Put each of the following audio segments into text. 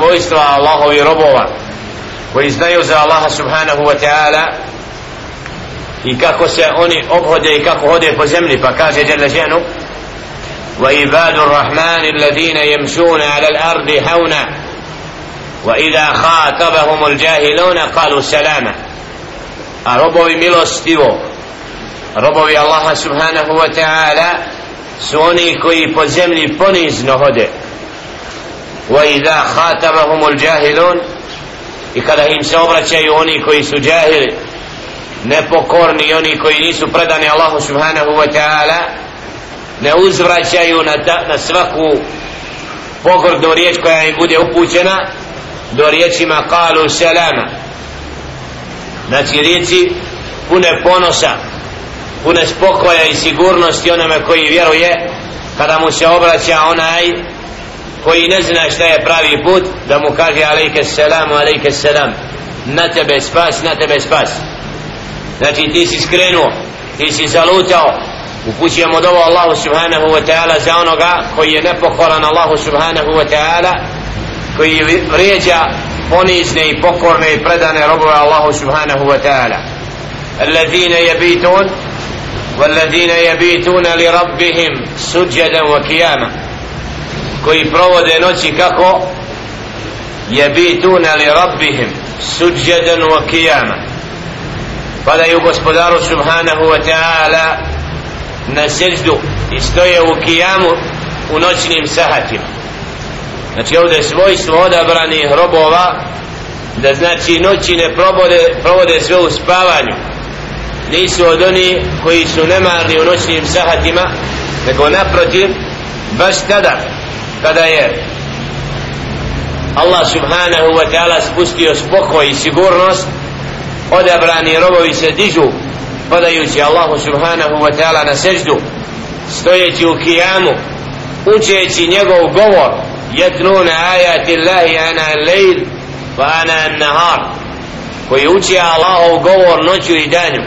svojstva Allahovi robova koji znaju za Allaha subhanahu wa ta'ala i kako se oni obhode i kako hode po zemlji pa kaže Jalla Ženu وعباد الرحمن الذين يمشون على الأرض هونا وإذا خاطبهم الجاهلون قالوا سلاما ربوي ملوستيو ربوي الله سبحانه وتعالى سوني كوي po zemlji ponizno hode وإذا خاطبهم الجاهلون i kada im se obraćaju oni koji su džahili nepokorni oni koji nisu predani Allahu subhanahu wa ta'ala ne uzvraćaju na, ta, na svaku pogrdnu riječ koja im bude upućena do riječima kalu selama znači riječi pune ponosa pune spokoja i sigurnosti onome koji vjeruje kada mu se obraća onaj koji ne zna šta je pravi put da mu kaže alejke selamu alejke selam na tebe spas na tebe spas znači ti si skrenuo ti si zalutao upućujemo dovo Allahu subhanahu wa ta'ala za onoga koji je nepokoran Allahu subhanahu wa ta'ala koji vrijeđa ponizne i pokorne i predane robove Allahu subhanahu wa ta'ala الذين يبيتون والذين يبيتون لربهم سجدا وقياما koji provode noći kako? Yabituna li rabbihim suđedan wa kijama padaju gospodaru subhanahu wa ta'ala na seždu i stoje u kijamu u noćnim sahatima. Znači ovdje je svojstvo odabranih robova da znači noći ne provode, provode sve u spavanju. Nisu od oni koji su nemarni u noćnim sahatima nego naprotiv baš tada kada je Allah subhanahu wa ta'ala spustio spokoj i sigurnost odabrani robovi se dižu padajući Allahu subhanahu wa ta'ala na seždu stojeći u kijamu učeći njegov govor yatnuna ajati Allahi ana lejl fa ana nahar koji uči Allahov govor noću i danju.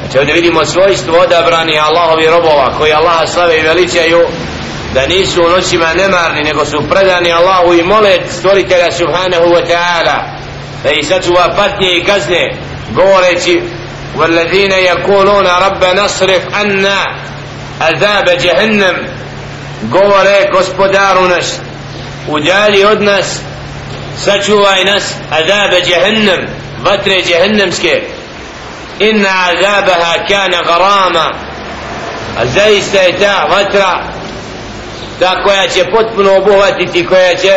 Znači ovdje vidimo svojstvo odabrani Allahovi robova koji Allaha slave i veličaju da nisu u noćima nemarni nego su predani Allahu i mole stvoritelja subhanahu wa ta'ala da ih sačuva patnje i kazne govoreći والذين يقولون ربنا اصرف عنا عذاب جهنم govore gospodaru naš udali od nas sačuvaj nas azabe jehennam vatre jehennemske inna azabaha kana garama a zaista je ta vatra ta koja će potpuno obuhvatiti koja će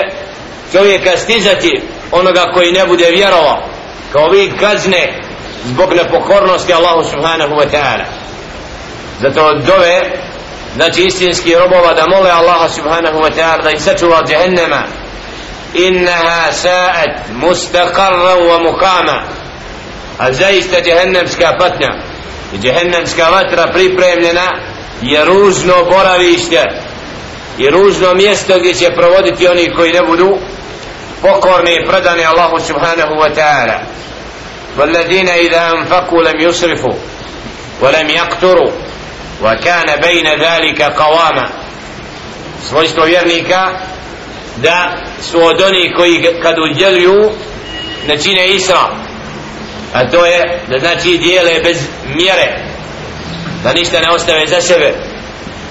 čovjeka stizati onoga koji ne bude vjerovao kao vid kazne zbog nepokornosti Allahu subhanahu wa ta'ala. Zato dove znači istinski robova da mole Allaha subhanahu wa ta'ala da ih sačuva od jehennema innaha sa'at mustaqarra wa mukama a zaista jehennemska patnja i jehennemska vatra pripremljena je ružno boravište i ružno mjesto gdje će provoditi oni koji ne budu pokorni i predani Allahu subhanahu wa ta'ala والذين إذا أنفقوا لم يسرفوا ولم يقتروا وكان بين ذلك قواما svojstvo vjernika da su od onih koji kad udjeljuju ne čine isra a to je da znači dijele bez mjere da ništa ne ostave za sebe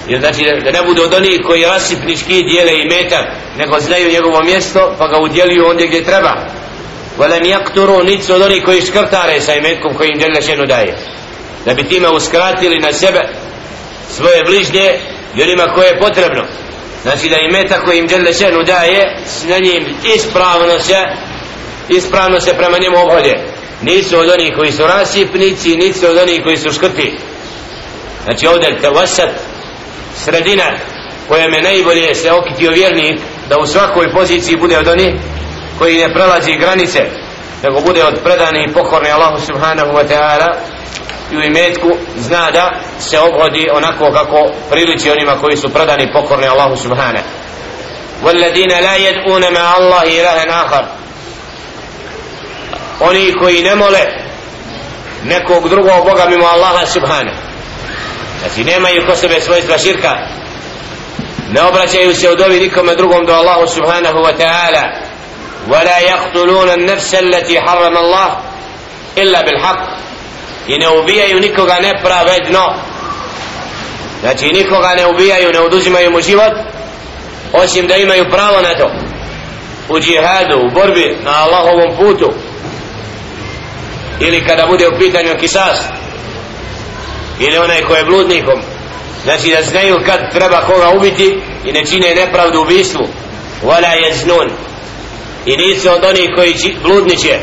jer znači da ne budu od onih koji rasipnički dijele i metak nego znaju njegovo mjesto pa ga udjeljuju ondje gdje treba ولم يقتروا نيت od onih koji škrtare sa imetkom koji im Đele šenu daje da bi time uskratili na sebe svoje bližnje i onima koje je potrebno znači da imeta koji im Đele šenu daje na njim ispravno se ispravno se prema njemu obhode nisu od onih koji su rasipnici nisu od onih koji su škrti znači ovdje te vasat sredina kojem je najbolje se okitio vjernik da u svakoj poziciji bude od onih koji ne prelazi granice nego bude od predani i pokorni Allahu subhanahu wa ta'ala i u imetku zna da se obhodi onako kako priliči onima koji su predani i pokorni Allahu subhanahu والذين لا يدعون مع الله إلها آخر oni koji ne mole nekog drugog Boga mimo Allaha subhanahu znači nemaju ko sebe svojstva širka ne obraćaju se od ovi nikome drugom do Allahu subhanahu wa ta'ala ولا يقتلون النفس التي حرم الله إلا بالحق i ne ubijaju nikoga nepravedno znači nikoga ne ubijaju ne oduzimaju mu život osim da imaju pravo na to u džihadu, u borbi na Allahovom putu ili kada bude u pitanju kisas ili onaj ko je bludnikom znači da znaju kad treba koga ubiti i ne čine nepravdu ubistvu wala yaznun i nisu od onih koji bludniče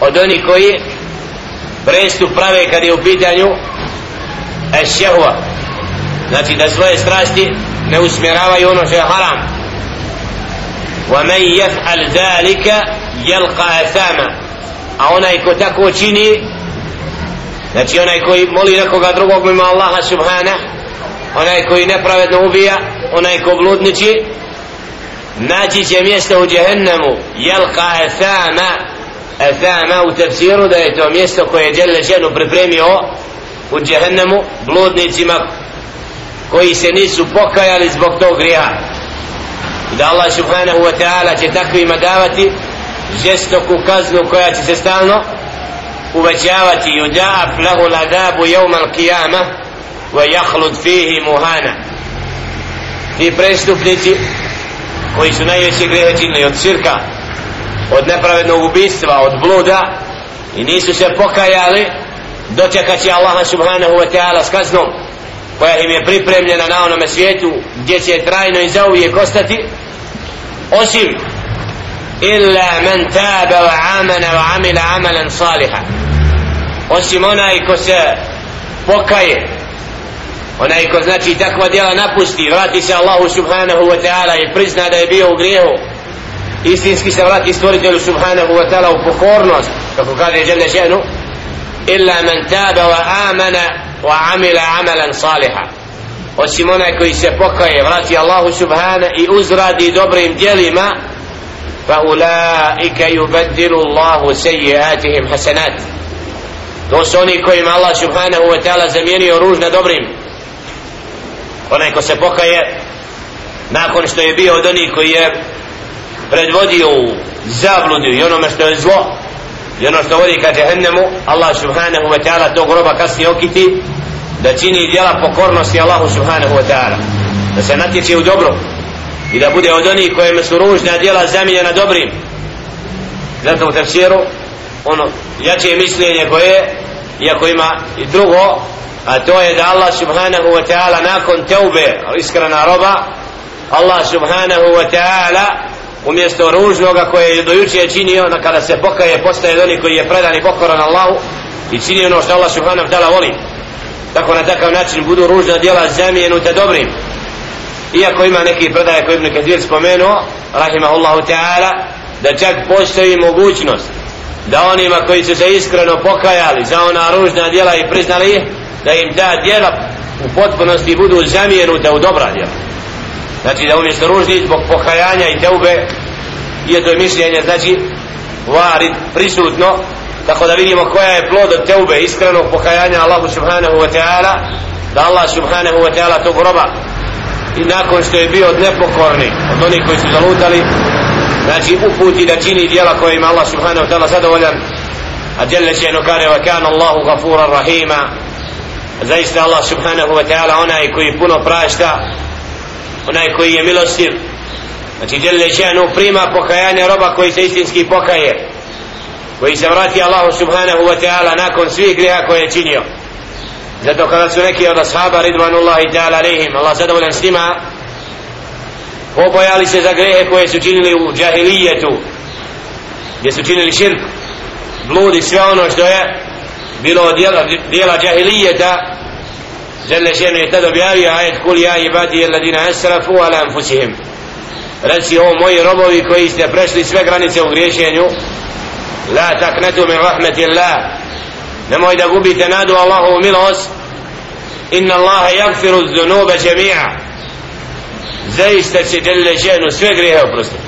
od onih koji prestup prave kad je u pitanju ešehua znači da svoje strasti ne usmjeravaju ono što je haram ومن يفعل ذلك يلقى أثاما a onaj ko tako čini znači onaj koji moli nekoga drugog mimo Allaha subhana onaj koji nepravedno ubija onaj ko bludniči naći će mjesto u džehennemu. Jelka ethama ethama u tefsiru da je to mjesto koje je Đele ženu pripremio u džehennemu bludnicima koji se nisu pokajali zbog tog grija i da Allah subhanahu wa ta'ala će takvima davati žestoku kaznu koja će se stalno uvećavati yudaf lahu ladabu jevma al-qiyama wa jahlud fihi muhana. Ti prestupnici koji su najveće grehe činili od cirka od nepravednog ubistva od bluda i nisu se pokajali dočekat će Allaha subhanahu wa ta'ala s kaznom koja im je pripremljena na onome svijetu gdje će trajno i zauvijek ostati osim illa man taba wa amana wa amila amalan saliha osim onaj ko se pokaje. Onaj ko znači takva djela napusti vrati se Allahu subhanahu wa ta'ala i prizna da je bio u grijehu. Istinski se vrati stvoritelju subhanahu wa ta'ala u pokornost kako kaže Jelle še'nu illa man taba wa amana wa amila amalan saliha osim onaj koji se pokaje vrati Allahu subhana i uzradi dobrim djelima fa ulaika yubaddilu Allahu sejiatihim hasanat to su oni kojima Allah subhanahu wa ta'ala zamijenio ružne dobrim. Onaj ko se pokaje nakon što je bio od onih koji je predvodio u zabludu i onome što je zlo i ono što vodi ka džehennemu Allah subhanahu wa ta'ala tog groba kasnije okiti da čini djela pokornosti Allahu subhanahu wa ta'ala. Da se natječe u dobro i da bude od onih kojima su ružna djela zamijenjena dobrim. Zato u tefsiru ono jače mišljenje koje je iako ima i drugo a to je da Allah subhanahu wa ta'ala nakon teube iskrena roba Allah subhanahu wa ta'ala umjesto ružnoga koje je dojuče činio na kada se pokaje postaje oni koji je predan i pokoran Allahu i čini ono što Allah subhanahu wa ta'ala voli. Tako na takav način budu ružna djela zamijenuta dobrim. Iako ima neki predaje koji Ibn Kathir spomenuo rahimahullahu ta'ala da čak postoji mogućnost da onima koji su se iskreno pokajali za ona ružna djela i priznali ih da im ta djela u potpunosti budu zamijenute u dobra djela. Znači da umjesto ružni zbog pokajanja i teube je to mišljenje znači varid prisutno tako da vidimo koja je plod od teube iskrenog pokajanja Allahu subhanahu wa ta'ala da Allah subhanahu wa ta'ala tog roba. I nakon što je bio od nepokorni od onih koji su zalutali znači uputi da čini dijela koje ima Allah subhanahu wa ta'ala zadovoljan. A djelle će kare wa kan Allahu gafura rahima. Zaista Allah subhanahu wa ta'ala onaj koji puno prašta onaj koji je milostiv. Znači djelle će prima pokajanje roba koji se istinski pokaje koji se vrati Allahu subhanahu wa ta'ala nakon svih griha koje je činio. Zato kada su neki od ashaba ridvanullahi ta'ala alihim Allah zadovoljan s njima pobojali se za grehe koje su činili u džahilijetu gdje su činili širk bludi sve ono što je bilo od dijela, dijela džahilijeta. Žele ženu je tada objavio ajet kul ja ibadi ladina esrafu ala anfusihim. Reci o moji robovi koji ste prešli sve granice u griješenju la taknatu min rahmetillah. Nemoj da gubite nadu Allahovu milost. Inna Allahe jagfiru zunuba džemija zaista će djelle ženu sve grijehe oprostiti.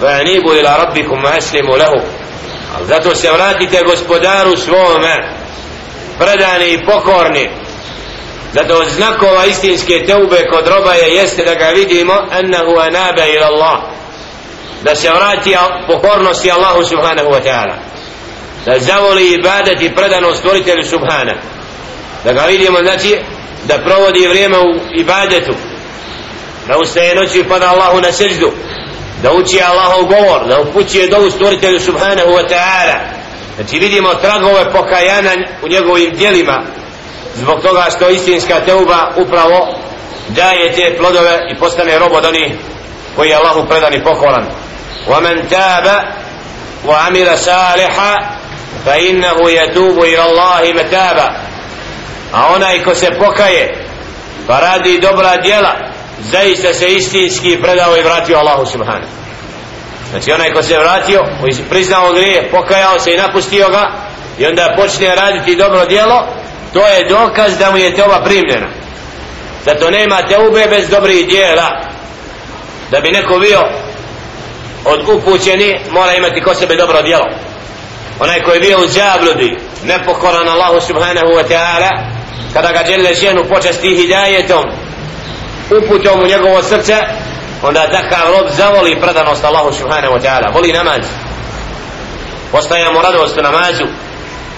Fa anibu ila rabbikum aslimu lahu. Ali zato se vratite gospodaru svome predani i pokorni. Zato od znakova istinske teube kod roba je jeste da ga vidimo annahu anabe ila Allah. Da se vrati pokornosti Allahu subhanahu wa ta'ala. Da zavoli ibadet i predano stvoritelju subhana da ga vidimo znači da provodi vrijeme u ibadetu da ustaje noći i pada Allahu na seždu da uči Allahov govor da upućuje dovu stvoritelju subhanahu wa ta'ala znači vidimo tragove pokajana u njegovim dijelima zbog toga što istinska teuba upravo daje te plodove i postane rob od onih koji je Allahu predan i pokoran ومن تاب وعمل صالحا فإنه يتوب إلى الله متابا a onaj ko se pokaje pa radi dobra djela zaista se istinski predao i vratio Allahu subhanahu. Znači onaj ko se vratio koji se priznao grije pokajao se i napustio ga i onda počne raditi dobro djelo to je dokaz da mu je toba primljena. Zato nema teube bez dobrih djela da bi neko bio od upućeni mora imati ko sebe dobro djelo. Onaj koji je bio u zabludi nepokoran Allahu subhanahu wa ta'ala kada ga žele ženu počasti hidajetom uputom u njegovo srce onda takav rob zavoli predanost Allahu subhanahu wa ta'ala. Voli namaz. Postaje mu radost u namazu.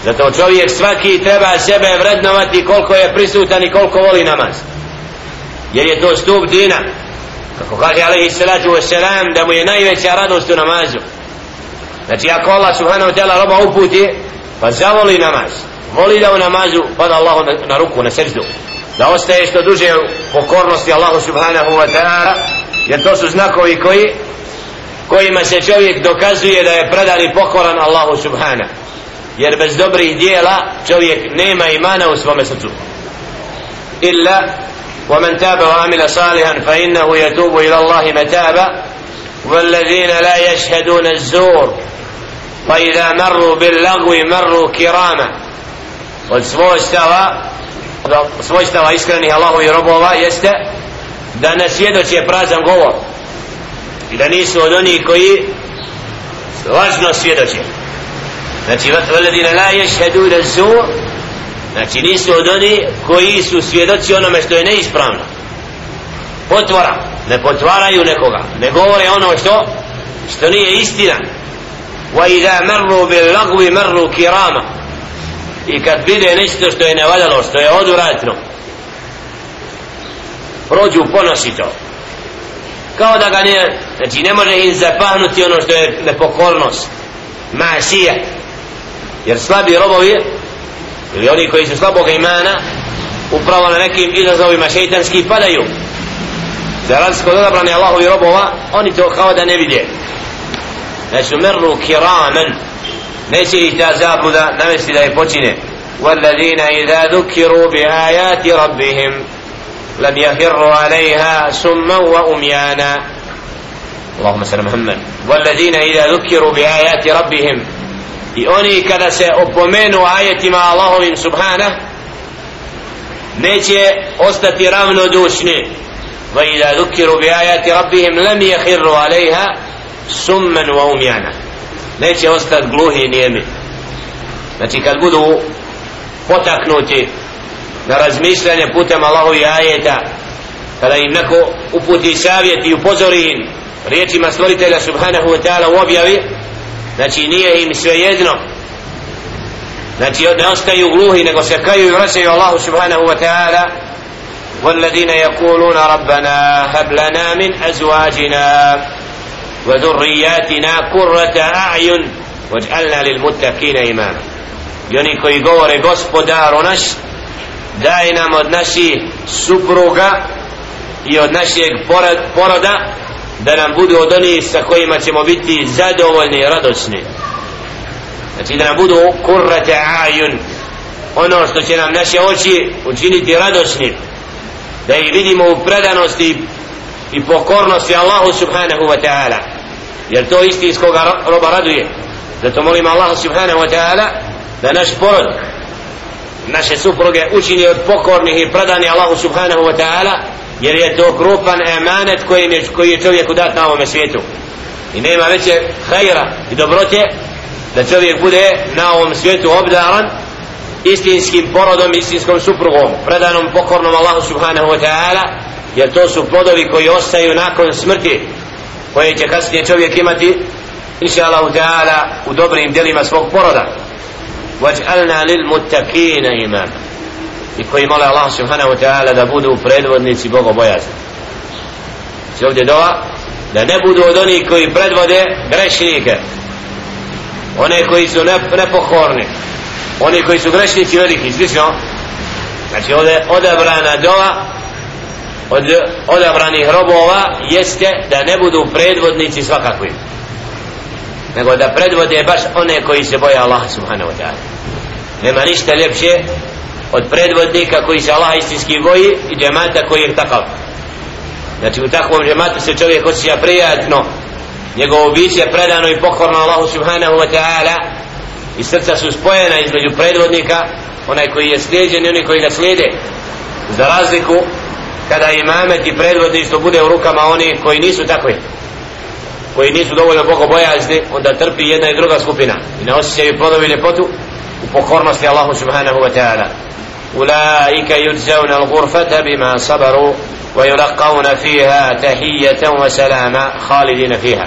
Zato čovjek svaki treba sebe vrednovati koliko je prisutan i koliko voli namaz. Jer je to stup dina. Kako kaže alaihi salatu wasalam da mu je najveća radost u namazu. Znači ako Allah subhanahu wa ta'ala roba uputi pa zavoli namaz. Voli da u namazu pada Allahu na, na ruku, na srđu da ostaje što duže u pokornosti Allahu subhanahu wa ta'ala jer to su znakovi koji kojima se čovjek dokazuje da je predan i pokoran Allahu subhanahu jer bez dobrih dijela čovjek nema imana u svome srcu illa ومن تاب وعمل صالحا فإنه يتوب إلى الله متابا والذين لا يشهدون الزور فإذا مروا باللغو مروا كراما والسvojstava svojstava svojstava iskrenih Allahovi robova jeste da ne svjedoće prazan govor i da nisu od onih koji lažno svjedoće znači veledine la ješhedu da su znači nisu od onih koji su svjedoci onome što je neispravno. Potvora ne potvaraju nekoga ne govore ono što što nije istina. Wa idha marru bil lagwi marru kirama i kad vide nešto što je nevaljalo što je odvratno prođu ponosi to kao da ga ne znači ne može im zapahnuti ono što je nepokornost masija jer slabi robovi ili oni koji su slabog imana upravo na nekim izazovima šeitanski padaju. Za razliku od odabrane Allahovi robova oni to kao da ne vide. Znači merlu kiramen neće ih ta zabluda navesti da je počine والذين إذا ذكروا بآيات ربهم لم يخروا عليها سما وأميانا اللهم صل محمد والذين إذا ذكروا بآيات ربهم i oni kada se opomenu ajetima Allahovim subhana neće ostati ravnodušni va ida dukiru bi ajati rabbihim lam jehirru alejha summan wa umjana neće ostati gluhi i nijemi znači kad budu potaknuti na razmišljanje putem Allahovi ajeta kada im neko uputi savjet i upozori im riječima stvoritelja subhanahu wa ta'ala u objavi znači nije im sve jedno znači ne ostaju gluhi nego se kaju i vraćaju Allahu subhanahu wa ta'ala والذين يقولون ربنا هب لنا من أزواجنا وذرياتنا قرة أعين واجعلنا للمتقين إماما يوني كوي govore gospodaru naš daj nam od naših supruga i od našeg poroda da nam budu od onih sa kojima ćemo biti zadovoljni i radoćni znači da nam budu kurrate ajun ono što će nam naše oči učiniti radoćni da ih vidimo u predanosti i pokornosti Allahu subhanahu wa ta'ala jer to istinskog roba raduje. Zato molim Allah subhanahu wa ta'ala da naš porod naše supruge učini od pokornih i predani Allahu subhanahu wa ta'ala jer je to krupan emanet koji je, koji je čovjeku dat na ovome svijetu. I nema veće hajra i dobrote da čovjek bude na ovom svijetu obdaran istinskim porodom, istinskom suprugom predanom pokornom Allahu subhanahu wa ta'ala jer to su plodovi koji ostaju nakon smrti koje će kasnije čovjek imati inša Allah ta'ala u dobrim djelima svog poroda. Waj'alna lil muttaqina i koji mole Allah subhanahu wa ta'ala da budu predvodnici bogobojazni. Znači ovdje dova da ne budu od onih koji predvode grešnike. One koji su nepohorni oni koji su grešnici veliki slično. Znači ovdje odabrana dova od odabranih robova jeste da ne budu predvodnici svakakvi nego da predvode baš one koji se boje Allah subhanahu wa ta'ala. Nema ništa ljepše od predvodnika koji se Allah istinski boji i džemata koji je takav. Znači u takvom džematu se čovjek osjeća prijatno. Njegovo biće predano i pokorno Allahu subhanahu wa ta'ala i srca su spojena između predvodnika onaj koji je slijeđen i oni koji ga slijede. Za razliku kada imamet i predvodništvo bude u rukama oni koji nisu takvi koji nisu dovoljno Boga bojazni onda trpi jedna i druga skupina. I ne osjećaju plodovi ljepotu u pokornosti Allahu subhanahu wa ta'ala. Ulaika yudzawna al-ghurfata bima sabaru wa yulaqawna fiha tahiyatan wa salama khalidina fiha.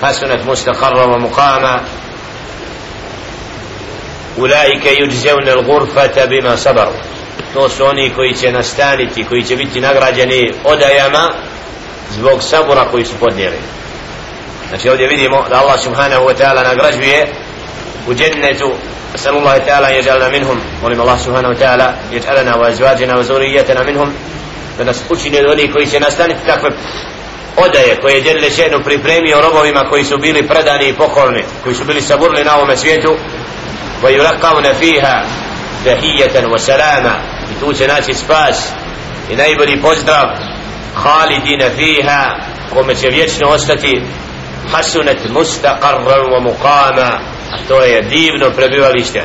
Hasunat mustaqarra wa muqama. Ulaika yudzawna al-ghurfata bima sabaru to su oni koji će nastaniti, koji će biti nagrađeni odajama zbog sabora koji su podnijeli. Znači ovdje vidimo da Allah subhanahu wa ta'ala nagrađuje u džennetu أسأل الله تعالى أن يجعلنا منهم ولم الله سبحانه وتعالى يجعلنا وأزواجنا وزوريتنا منهم da nas učini od onih koji će nastaniti takve odaje koje je Đerle Šenu pripremio robovima koji su bili predani i pokorni koji su bili saburli na ovome svijetu ويلقون فيها tahijetan wa salama. I tu će naći spas. I najbolji pozdrav Khalidina fiha kome će vječno ostati hasunat mustaqarran wa muqama. To je divno prebivalište.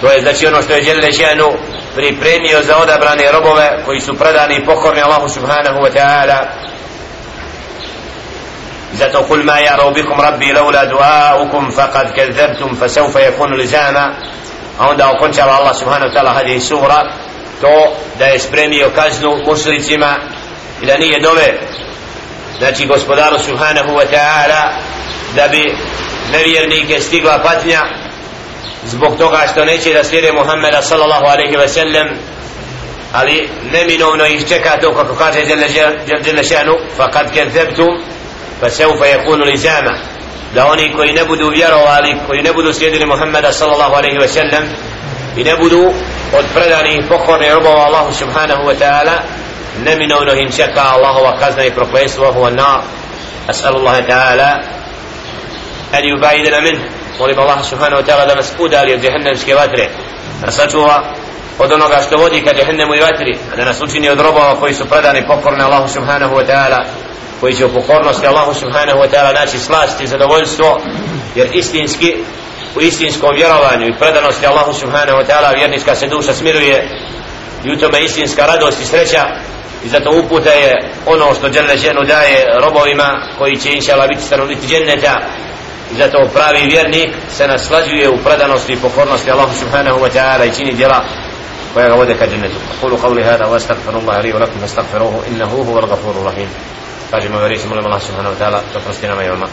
To je znači ono što je djelile ženu pripremio za odabrane robove koji su predani i pokorni Allahu subhanahu wa ta'ala. Zato kul ma ja rabbi laula dua'ukum faqad kazzabtum fasawfa yakunu lizama a onda okončava Allah subhanahu wa ta'ala hadih sura to da je spremio kaznu mušlicima i da nije dove. Znači gospodaru subhanahu wa ta'ala da bi nevjernike stigla patnja zbog toga što neće da slijede Muhammeda sallallahu alaihi wa sallam ali neminovno ih čeka to kako kaže Jelle fa faqad kenzebtum fa seufa yakunu lizama da oni koji ne budu vjerovali, koji ne budu slijedili Muhammeda sallallahu alaihi ve sellem i ne budu od predanih pokorni robova Allahu subhanahu wa ta'ala neminovno im čeka Allahova kazna i proklestu Allahu wa na asalu Allahe ta'ala an i ubaide na min molim Allah subhanahu wa ta'ala da nas udali od jehennemske vatre da sačuva od onoga što vodi ka jehennemu i vatri da nas učini od robova koji su predani pokorni Allahu subhanahu wa ta'ala koji će u pokornosti Allahu subhanahu wa ta'ala naći slast i zadovoljstvo jer istinski u istinskom vjerovanju i predanosti Allahu subhanahu wa ta'ala vjernička se duša smiruje i u tome istinska radost i sreća i zato uputa je ono što Đele ženu daje robovima koji će inša Allah biti stanoviti dženneta. I zato pravi vjernik se naslađuje u predanosti i pokornosti Allahu subhanahu wa ta'ala i čini djela koja ga vode ka džennetu. Kulu qavli hada wa astagfirullahi li wa lakum astagfiruhu innahu huwa al-ghafuru rahim kažemo veri se molim Allah subhanahu wa ta'ala da prosti nama i vama.